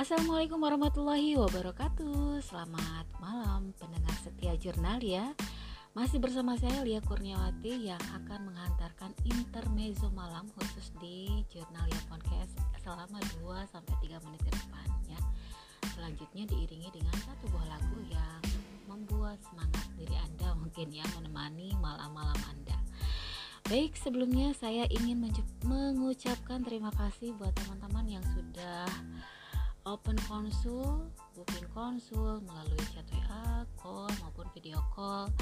Assalamualaikum warahmatullahi wabarakatuh. Selamat malam pendengar setia jurnal ya. Masih bersama saya Lia Kurniawati yang akan menghantarkan intermezzo malam khusus di jurnal ya podcast selama 2-3 menit ke depan ya Selanjutnya diiringi dengan satu buah lagu yang membuat semangat diri Anda mungkin ya menemani malam-malam Anda. Baik, sebelumnya saya ingin mengucapkan terima kasih buat teman-teman yang sudah open konsul, booking konsul melalui chat WA, call maupun video call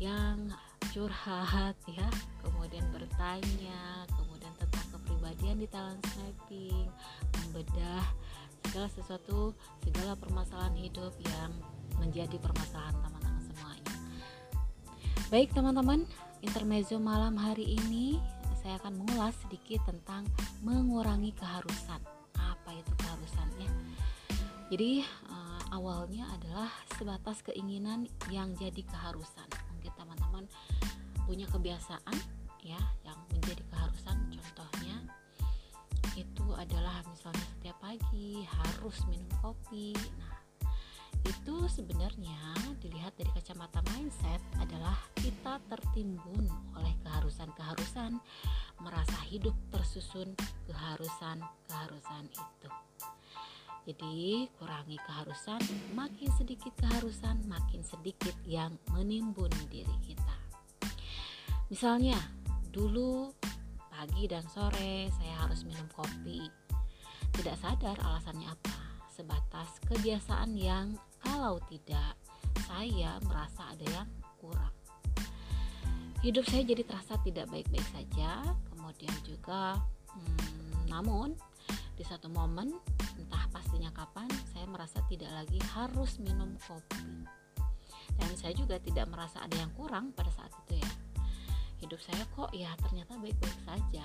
yang curhat ya, kemudian bertanya, kemudian tentang kepribadian di talent sniping, membedah segala sesuatu, segala permasalahan hidup yang menjadi permasalahan teman-teman semuanya. Baik teman-teman, intermezzo malam hari ini saya akan mengulas sedikit tentang mengurangi keharusan apa itu keharusannya jadi uh, awalnya adalah sebatas keinginan yang jadi keharusan. Mungkin teman-teman punya kebiasaan ya yang menjadi keharusan. Contohnya itu adalah misalnya setiap pagi harus minum kopi. Nah itu sebenarnya dilihat dari kacamata mindset adalah kita tertimbun oleh keharusan-keharusan merasa hidup tersusun keharusan-keharusan itu. Jadi, kurangi keharusan, makin sedikit keharusan, makin sedikit yang menimbun diri kita. Misalnya, dulu pagi dan sore saya harus minum kopi. Tidak sadar alasannya apa, sebatas kebiasaan yang kalau tidak saya merasa ada yang kurang. Hidup saya jadi terasa tidak baik-baik saja, kemudian juga hmm, namun di satu momen entah pastinya kapan saya merasa tidak lagi harus minum kopi. Dan saya juga tidak merasa ada yang kurang pada saat itu ya. Hidup saya kok ya ternyata baik-baik saja.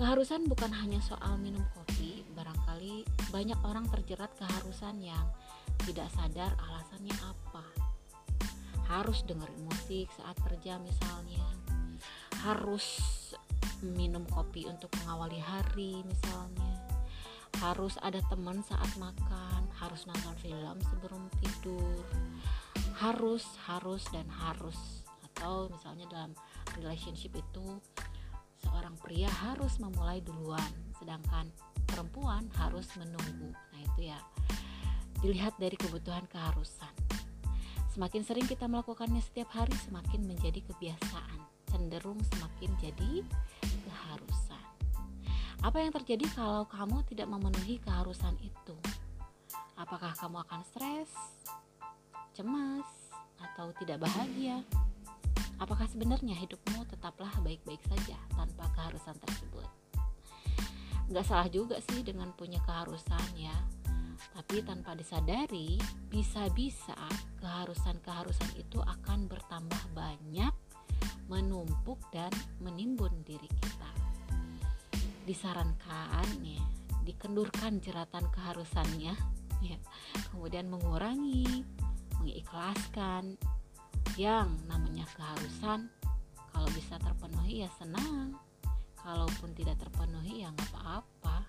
Keharusan bukan hanya soal minum kopi barangkali banyak orang terjerat keharusan yang tidak sadar alasannya apa. Harus dengerin musik saat kerja misalnya. Harus minum kopi untuk mengawali hari misalnya. Harus ada teman saat makan harus nonton film sebelum tidur. Harus harus dan harus. Atau misalnya dalam relationship itu seorang pria harus memulai duluan sedangkan perempuan harus menunggu. Nah itu ya. Dilihat dari kebutuhan keharusan. Semakin sering kita melakukannya setiap hari semakin menjadi kebiasaan cenderung semakin jadi keharusan. Apa yang terjadi kalau kamu tidak memenuhi keharusan itu? Apakah kamu akan stres, cemas, atau tidak bahagia? Apakah sebenarnya hidupmu tetaplah baik-baik saja tanpa keharusan tersebut? Gak salah juga sih dengan punya keharusan ya, tapi tanpa disadari, bisa-bisa keharusan-keharusan itu akan bertambah banyak menumpuk dan menimbun diri kita. Disarankan ya, dikendurkan jeratan keharusannya ya. Kemudian mengurangi, mengikhlaskan yang namanya keharusan kalau bisa terpenuhi ya senang kalaupun tidak terpenuhi ya nggak apa-apa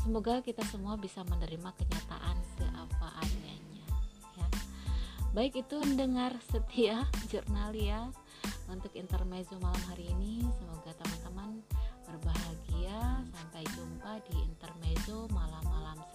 semoga kita semua bisa menerima kenyataan seapa adanya ya baik itu mendengar setia jurnalia untuk intermezzo malam hari ini. Semoga teman-teman berbahagia. Sampai jumpa di intermezzo malam-malam